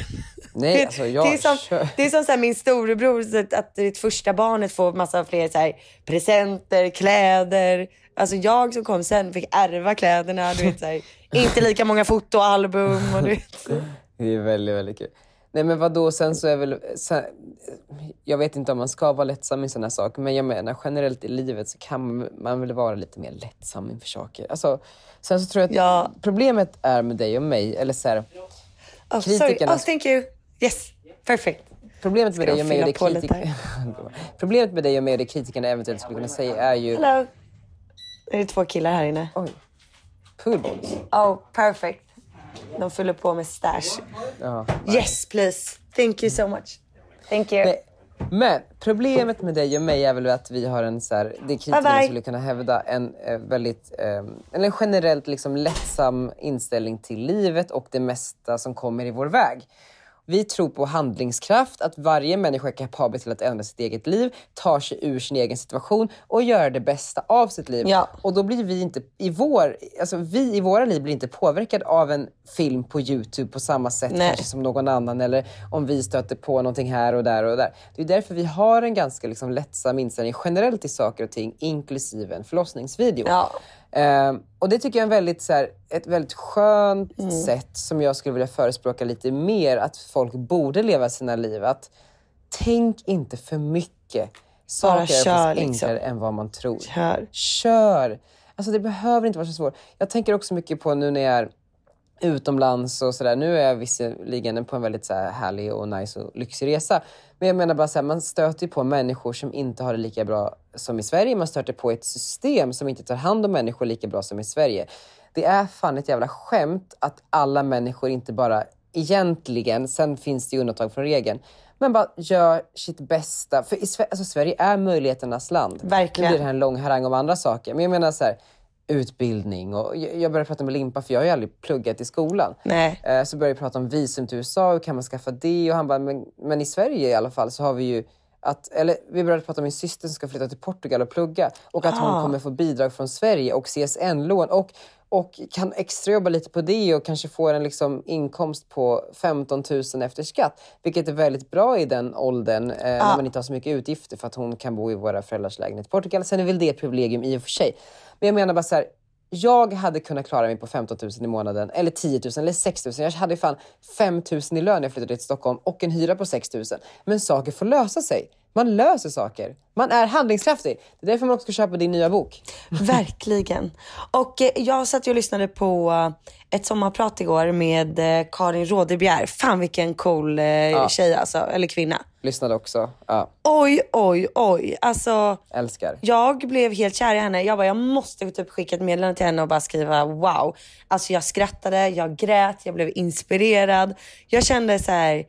Nej, alltså, jag det är som, kör- det är som så här, min storebror, att, att det första barnet får massa fler så här, presenter, kläder. Alltså jag som kom sen fick ärva kläderna. Du vet, så här, inte lika många fotoalbum. Och, du vet. Det är väldigt, väldigt kul. Nej men vadå, sen så är väl... Sen, jag vet inte om man ska vara lättsam i sådana saker, men jag menar generellt i livet så kan man, väl vara lite mer lättsam inför saker. Alltså, sen så tror jag att Ja. problemet är med dig och mig, eller så här, Oh, sorry. Kritikerna- Oh, thank you. Yes, perfect. problemet med dig och mig och det fylla på kritik... Problemet med dig och mig och det kritikerna eventuellt skulle kunna säga är ju... Hello. Det är två killar här inne. Oj. Poolballs. Oh, perfect. De fyller på med stash. Ja. Yes, please. Thank you so much. Thank you. Nej, Men problemet med dig och mig är väl att vi har en så här, det kritikerna skulle kunna hävda, en eh, väldigt, eh, eller en generellt liksom lättsam inställning till livet och det mesta som kommer i vår väg. Vi tror på handlingskraft, att varje människa är kapabel till att ändra sitt eget liv, ta sig ur sin egen situation och göra det bästa av sitt liv. Ja. Och då blir vi inte, i vår, alltså vi i våra liv blir inte påverkade av en film på Youtube på samma sätt Nej. kanske som någon annan eller om vi stöter på någonting här och där och där. Det är därför vi har en ganska liksom lättsam inställning generellt till saker och ting, inklusive en förlossningsvideo. Ja. Ehm, och det tycker jag är en väldigt, så här, ett väldigt skönt Mm. sätt som jag skulle vilja förespråka lite mer att folk borde leva sina liv. Att tänk inte för mycket. Saker är kör, liksom. enklare än vad man tror. Kör. Kör! Alltså det behöver inte vara så svårt. Jag tänker också mycket på nu när jag är utomlands och sådär. Nu är jag visserligen på en väldigt så här härlig och nice och lyxig resa. Men jag menar bara så här, man stöter ju på människor som inte har det lika bra som i Sverige. Man stöter på ett system som inte tar hand om människor lika bra som i Sverige. Det är fan ett jävla skämt att alla människor inte bara egentligen, sen finns det ju undantag från regeln, Men bara gör sitt bästa. För i Sverige, alltså Sverige är möjligheternas land. Verkligen. Nu blir det här en lång harang om andra saker. Men jag menar så här, utbildning och jag började prata med Limpa för jag har ju aldrig pluggat i skolan. Nej. Eh, Så började vi prata om visum till USA, hur kan man skaffa det? Och han bara, men, men i Sverige i alla fall så har vi ju att, eller vi började prata om min syster som ska flytta till Portugal och plugga och att hon kommer få bidrag från Sverige och CSN-lån och, och kan extrajobba lite på det och kanske få en liksom inkomst på 15 000 efter skatt. Vilket är väldigt bra i den åldern eh, när man inte har så mycket utgifter för att hon kan bo i våra föräldrars lägenhet i Portugal. Sen är väl det ett privilegium i och för sig. Men jag menar bara så här, jag hade kunnat klara mig på 15 000 i månaden, eller 10 000 eller 6 000. Jag hade fan 5 000 i lön när jag flyttade till Stockholm och en hyra på 6 000. Men saker får lösa sig. Man löser saker. Man är handlingskraftig. Det är därför man också ska köpa din nya bok. Verkligen. Och eh, jag satt och lyssnade på eh, ett sommarprat igår med eh, Karin Rådebjer. Fan vilken cool eh, tjej alltså, eller kvinna. Lyssnade också. Ja, Oj, oj, oj. Alltså, älskar. jag blev helt kär i henne. Jag bara, jag måste typ skicka ett meddelande till henne och bara skriva wow. Alltså jag skrattade, jag grät, jag blev inspirerad. Jag kände så här,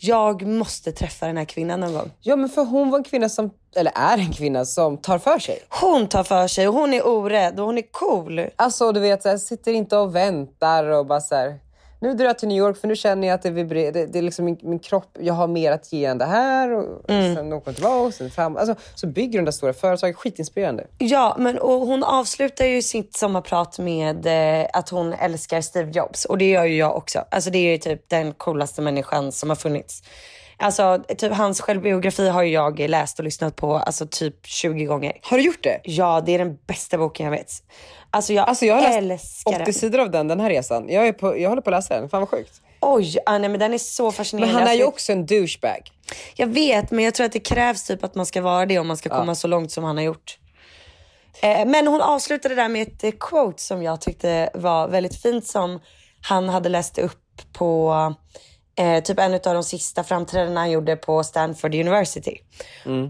jag måste träffa den här kvinnan någon gång. Ja, men för hon var en kvinna som, eller är en kvinna som tar för sig. Hon tar för sig och hon är orädd och hon är cool. Alltså du vet, så här, sitter inte och väntar och bara så här, nu drar jag till New York för nu känner jag att det vibrerar. Det, det är liksom min, min kropp, jag har mer att ge än det här. Och Sen åker hon tillbaka och sen fram. Alltså, så bygger hon det stora företaget. Skitinspirerande. Ja, men och hon avslutar ju sitt sommarprat med eh, att hon älskar Steve Jobs och det gör ju jag också. Alltså det är ju typ den coolaste människan som har funnits. Alltså typ hans självbiografi har jag läst och lyssnat på alltså typ 20 gånger. Har du gjort det? Ja, det är den bästa boken jag vet. Alltså jag, Alltså jag har läst älskar 80 den. sidor av den den här resan. Jag, är på, jag håller på att läsa den. Fan vad sjukt. Oj, ah, nej, men den är så Men fascinerande. han är ju Alltså, också en douchebag. Jag vet, men jag tror att det krävs typ att man ska vara det om man ska komma så långt som han har gjort. Eh, men hon avslutade där med ett eh, quote som jag tyckte var väldigt fint som han hade läst upp på eh, typ en av de sista framträdandena han gjorde på Stanford University.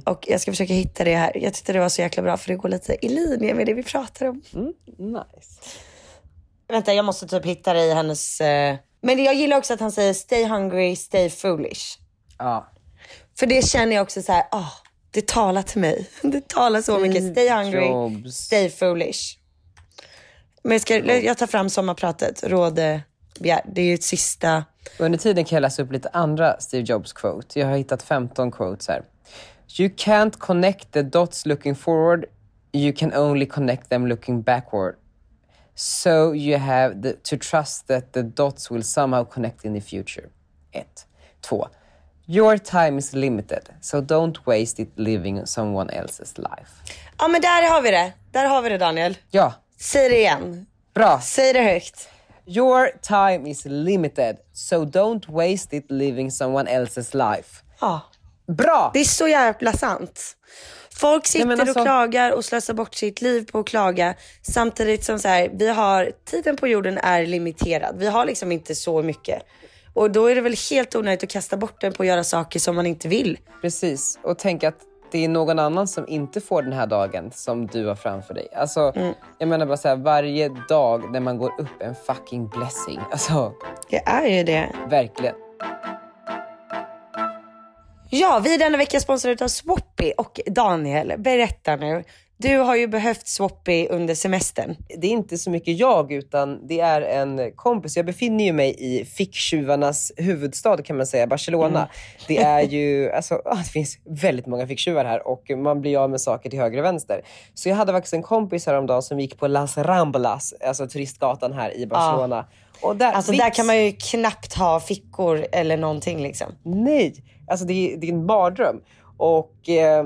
Och jag ska försöka hitta det här. Jag tyckte det var så jäkla bra för det går lite i linje med det vi pratar om. Nice. Vänta, jag måste typ hitta det i hennes... Eh... Men jag gillar också att han säger stay hungry, stay foolish. Ja. För det känner jag också så här, ah, det talar till mig. Det talar så mycket. Stay hungry, Jobs. stay foolish. Men jag, ska, jag tar fram sommarpratet, råde, begär. Det är ju ett sista. Under tiden kan jag läsa upp lite andra Steve Jobs quote. Jag har hittat 15 quotes här. You can't connect the dots looking forward. You can only connect them looking backward. So you have the, to trust that the dots will somehow connect in the future. Ett. Två. Your time is limited, so don't waste it living someone else's life. Ja men där har vi det. Där har vi det Daniel. Ja, Säg det igen. bra. Säg det högt. Your time is limited, so don't waste it living someone else's life. Ja. Bra! Det är så jävla sant. Folk sitter alltså- och klagar och slösar bort sitt liv på att klaga. Samtidigt som så här, vi har, tiden på jorden är limiterad. Vi har liksom inte så mycket. Och då är det väl helt onödigt att kasta bort den på att göra saker som man inte vill. Precis, och tänk att det är någon annan som inte får den här dagen som du har framför dig. Alltså, Jag menar bara så här, varje dag när man går upp en fucking blessing. Alltså, Det är ju det. verkligen. Ja, vi är denna vecka sponsrade av Swappy och Daniel, berätta nu. Du har ju behövt Swappy under semestern. Det är inte så mycket jag, utan det är en kompis. Jag befinner ju mig i ficktjuvarnas huvudstad kan man säga, Barcelona. Det är ju, alltså, ah, det finns väldigt många ficktjuvar här och man blir av med saker till höger och vänster. Så jag hade faktiskt en kompis häromdagen som gick på Las Ramblas, alltså turistgatan här i Barcelona. Och där, Alltså vips, där kan man ju knappt ha fickor eller någonting liksom. Nej, alltså det, är- det är en mardröm. Och eh,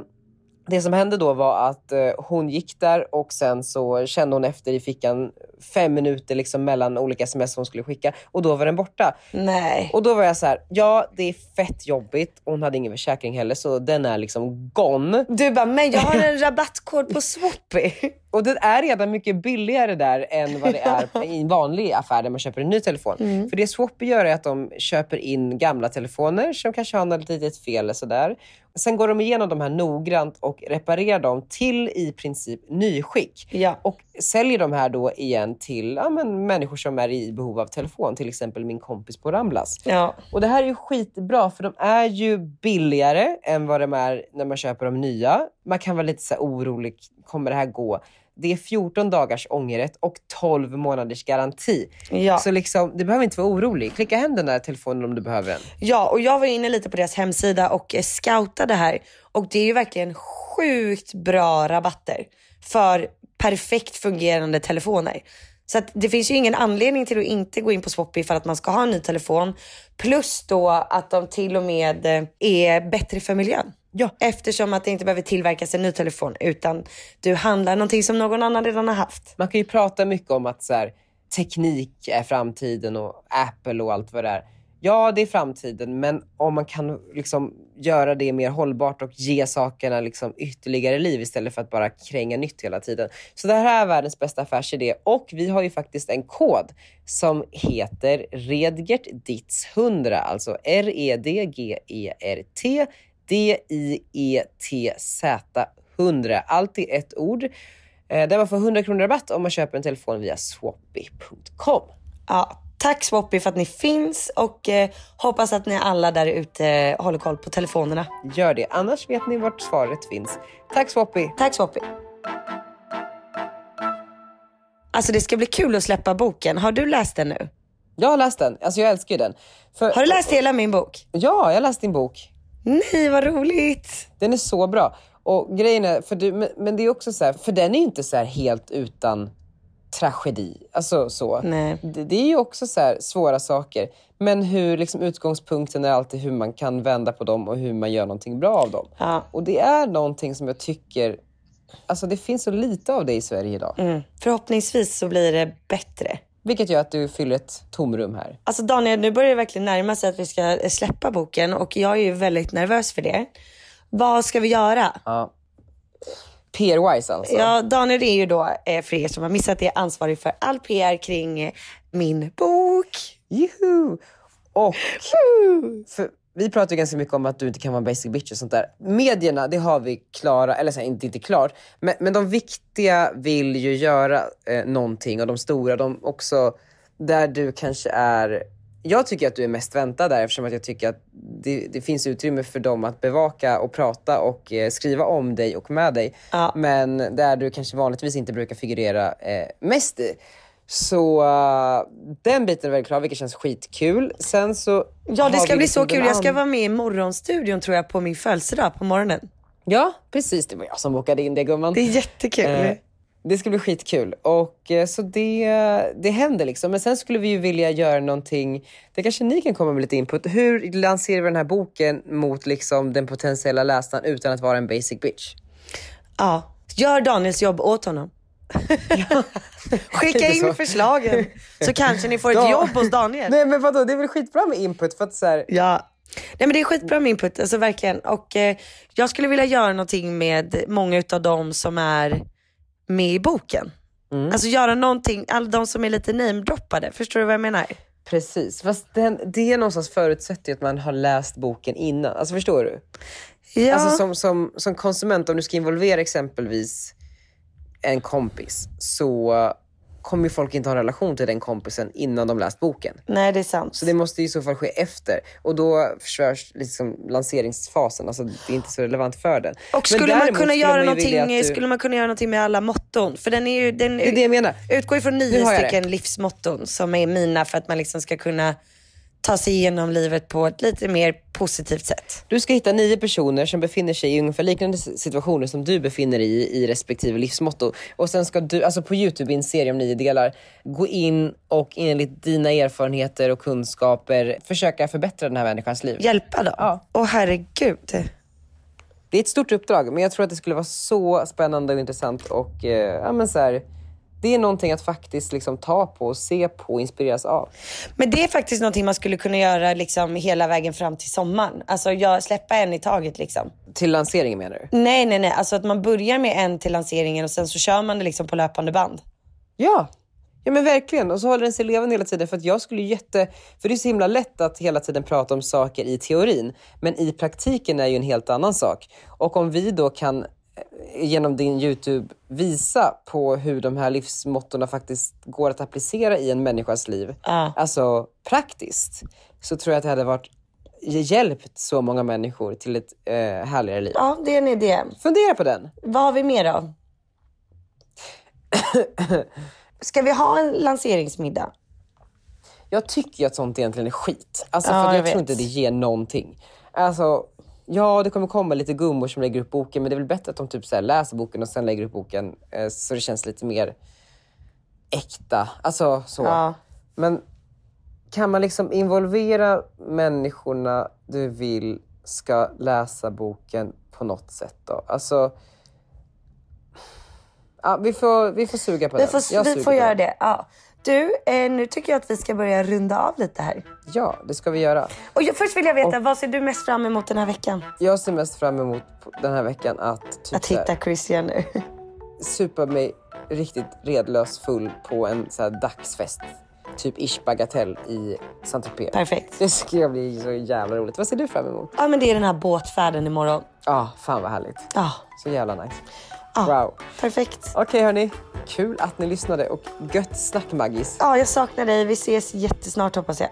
det som hände då var att eh, hon gick där och sen så kände hon efter i fickan fem minuter liksom mellan olika sms hon skulle skicka och då var den borta. Nej. Och då var jag så här, ja det är fett jobbigt. Hon hade ingen försäkring heller så den är liksom gone. Du bara, men jag har en rabattkod på Swappy. Och det är redan mycket billigare där än vad det är i en vanlig affär där man köper en ny telefon. Mm. För det Swappy gör är att de köper in gamla telefoner som kanske har något litet fel eller sådär. Sen går de igenom de här noggrant och reparerar dem till i princip nyskick. Ja. Och säljer de här då igen till ja, men, människor som är i behov av telefon. Till exempel min kompis på Ramblas. Ja. Och det här är ju skitbra för de är ju billigare än vad de är när man köper de nya. Man kan vara lite så orolig, kommer det här gå? Det är 14 dagars ångerrätt och 12 månaders garanti. Ja. Så liksom, du behöver inte vara orolig. Klicka hem den där telefonen om du behöver den. Ja, och jag var inne lite på deras hemsida och eh, scoutade här och det är ju verkligen sjukt bra rabatter för perfekt fungerande telefoner. Så att det finns ju ingen anledning till att inte gå in på Swappy för att man ska ha en ny telefon. Plus då att de till och med eh, är bättre för miljön. Ja. Eftersom att det inte behöver tillverkas en ny telefon utan du handlar någonting som någon annan redan har haft. Man kan ju prata mycket om att så här, teknik är framtiden och Apple och allt vad det är. Ja, det är framtiden, men om man kan liksom göra det mer hållbart och ge sakerna liksom ytterligare liv istället för att bara kränga nytt hela tiden. Så det här är världens bästa affärsidé och vi har ju faktiskt en kod som heter Redgert Ditz 100, alltså R-E-D-G-E-R-T D-I-E-T-Z 100. Allt i ett ord. Där man får 100 kronor rabatt om man köper en telefon via swappy.com. Ja, tack Swappy för att ni finns och eh, hoppas att ni alla där ute håller koll på telefonerna. Gör det, annars vet ni vart svaret finns. Tack Swappy! Tack Swappy. Alltså det ska bli kul att släppa boken. Har du läst den nu? Jag har läst den, alltså jag älskar ju den. För, Har du läst hela min bok? Ja, jag har läst din bok. Nej, vad roligt. Den är så bra. Och grejen är, för du, men, men det är också så här, för den är ju inte så här helt utan tragedi. Alltså så. Nej. Det, det är ju också så här svåra saker. Men hur liksom utgångspunkten är alltid hur man kan vända på dem och hur man gör någonting bra av dem. Ja. Och det är någonting som jag tycker, alltså det finns så lite av det i Sverige idag. Mm. Förhoppningsvis så blir det bättre. Vilket gör att du fyller ett tomrum här. Alltså Daniel, nu börjar det verkligen närma sig att vi ska släppa boken och jag är ju väldigt nervös för det. Vad ska vi göra? Ja. PR-wise alltså. Ja, Daniel är ju då, eh, för er som har missat det, ansvarig för all PR kring eh, min bok. Juhu! Och för vi pratar ju ganska mycket om att du inte kan vara basic bitch och sånt där. Medierna, det har vi klara, eller så här, inte, inte klart, men, men de viktiga vill ju göra eh, någonting och de stora, de också, där du kanske är jag tycker att du är mest väntad där eftersom att jag tycker att det, det finns utrymme för dem att bevaka och prata och eh, skriva om dig och med dig. Ja. Men där du kanske vanligtvis inte brukar figurera eh, mest i. Så eh, den biten är väldigt klar, vilket känns skitkul. Sen så Ja, det ska bli liksom så kul. Jag ska vara med i Morgonstudion tror jag på min födelsedag på morgonen. Ja, precis. Det var jag som bokade in det gumman. Det är jättekul. Eh, det ska bli skitkul. Och, eh, så det, det händer liksom. Men sen skulle vi ju vilja göra någonting, det kanske ni kan komma med lite input. Hur lanserar vi den här boken mot liksom den potentiella läsaren utan att vara en basic bitch? Ja, gör Daniels jobb åt honom. Skicka Lite in så. förslagen så kanske ni får ett Ja. jobb hos Daniel. Nej men vadå, det är väl skitbra med input för att så här, Ja. Nej men det är skitbra med input, alltså verkligen. Och eh, jag skulle vilja göra någonting med många utav dem som är med i boken. Alltså göra någonting, alla de som är lite namedroppade. Förstår du vad jag menar? Precis, fast den, det är någonstans förutsätter ju att man har läst boken innan. Alltså förstår du? Ja. Alltså som, som, som konsument, om du ska involvera exempelvis en kompis så kommer ju folk inte ha en relation till den kompisen innan de läst boken. Nej det är sant. Så det måste ju i så fall ske efter. Och då förstörs liksom lanseringsfasen. Alltså det är inte så relevant för den. och skulle man kunna göra man du- skulle man kunna göra någonting med alla motton? För den är ju, den Det är det jag menar. utgår ju från nio stycken livsmotton som är mina för att man liksom ska kunna ta sig igenom livet på ett lite mer positivt sätt. Du ska hitta nio personer som befinner sig i ungefär liknande situationer som du befinner dig i, i respektive livsmotto. Och sen ska du, alltså på Youtube i en serie om nio delar, gå in och enligt dina erfarenheter och kunskaper försöka förbättra den här människans liv. Hjälpa dem? Ja. Åh herregud. Det är ett stort uppdrag, men jag tror att det skulle vara så spännande och intressant och eh, ja, men så här, det är någonting att faktiskt liksom ta på, se på och inspireras av. Men det är faktiskt någonting man skulle kunna göra liksom hela vägen fram till sommaren. Alltså jag, släppa en i taget liksom. Till lanseringen menar du? Nej, nej, nej. Alltså att man börjar med en till lanseringen och sen så kör man det liksom på löpande band. Ja, ja men verkligen. Och så håller den sig levande hela tiden. För att jag skulle jätte... För det är så himla lätt att hela tiden prata om saker i teorin. Men i praktiken är ju en helt annan sak. Och om vi då kan genom din YouTube visa på hur de här livsmottorna faktiskt går att applicera i en människas liv. Ja. Alltså praktiskt. Så tror jag att det hade varit hjälpt så många människor till ett eh, härligare liv. Ja, det är en idé. Fundera på den. Vad har vi mer då? Ska vi ha en lanseringsmiddag? Jag tycker ju att sånt egentligen är skit. Alltså, Ja, för jag, jag tror inte det ger någonting. Alltså, ja, det kommer komma lite gummor som lägger upp boken, men det är väl bättre att de typ så läser boken och sen lägger upp boken eh, så det känns lite mer äkta. Alltså så. Ja. Men kan man liksom involvera människorna du vill ska läsa boken på något sätt då? Alltså, ja, vi, får, vi får suga på Vi den. får, vi får göra den. det. Ja. Du, eh, nu tycker jag att vi ska börja runda av lite här. Ja, det ska vi göra. Och jag, först vill jag veta, vad ser du mest fram emot den här veckan? Jag ser mest fram emot den här veckan att, typ Att så här, hitta Christian nu. supa mig riktigt redlös full på en så här dagsfest. Typ Ish Bagatell i Saint-Tropez. Perfekt. Det ska bli så jävla roligt. Vad ser du fram emot? Ja, men det är den här båtfärden imorgon. Ja, ah, fan vad härligt. Ja, Så jävla nice. Ja. Wow. perfekt. Okej hörni, kul att ni lyssnade och gött snack Maggis. Ja, jag saknar dig. Vi ses jättesnart hoppas jag.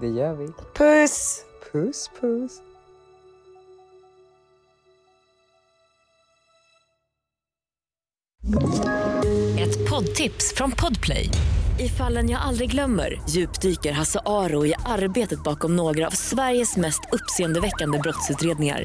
Det gör vi. Puss! Puss puss. Ett poddtips från Podplay. I fallen jag aldrig glömmer djupdyker Hasse Aro i arbetet bakom några av Sveriges mest uppseendeväckande brottsutredningar.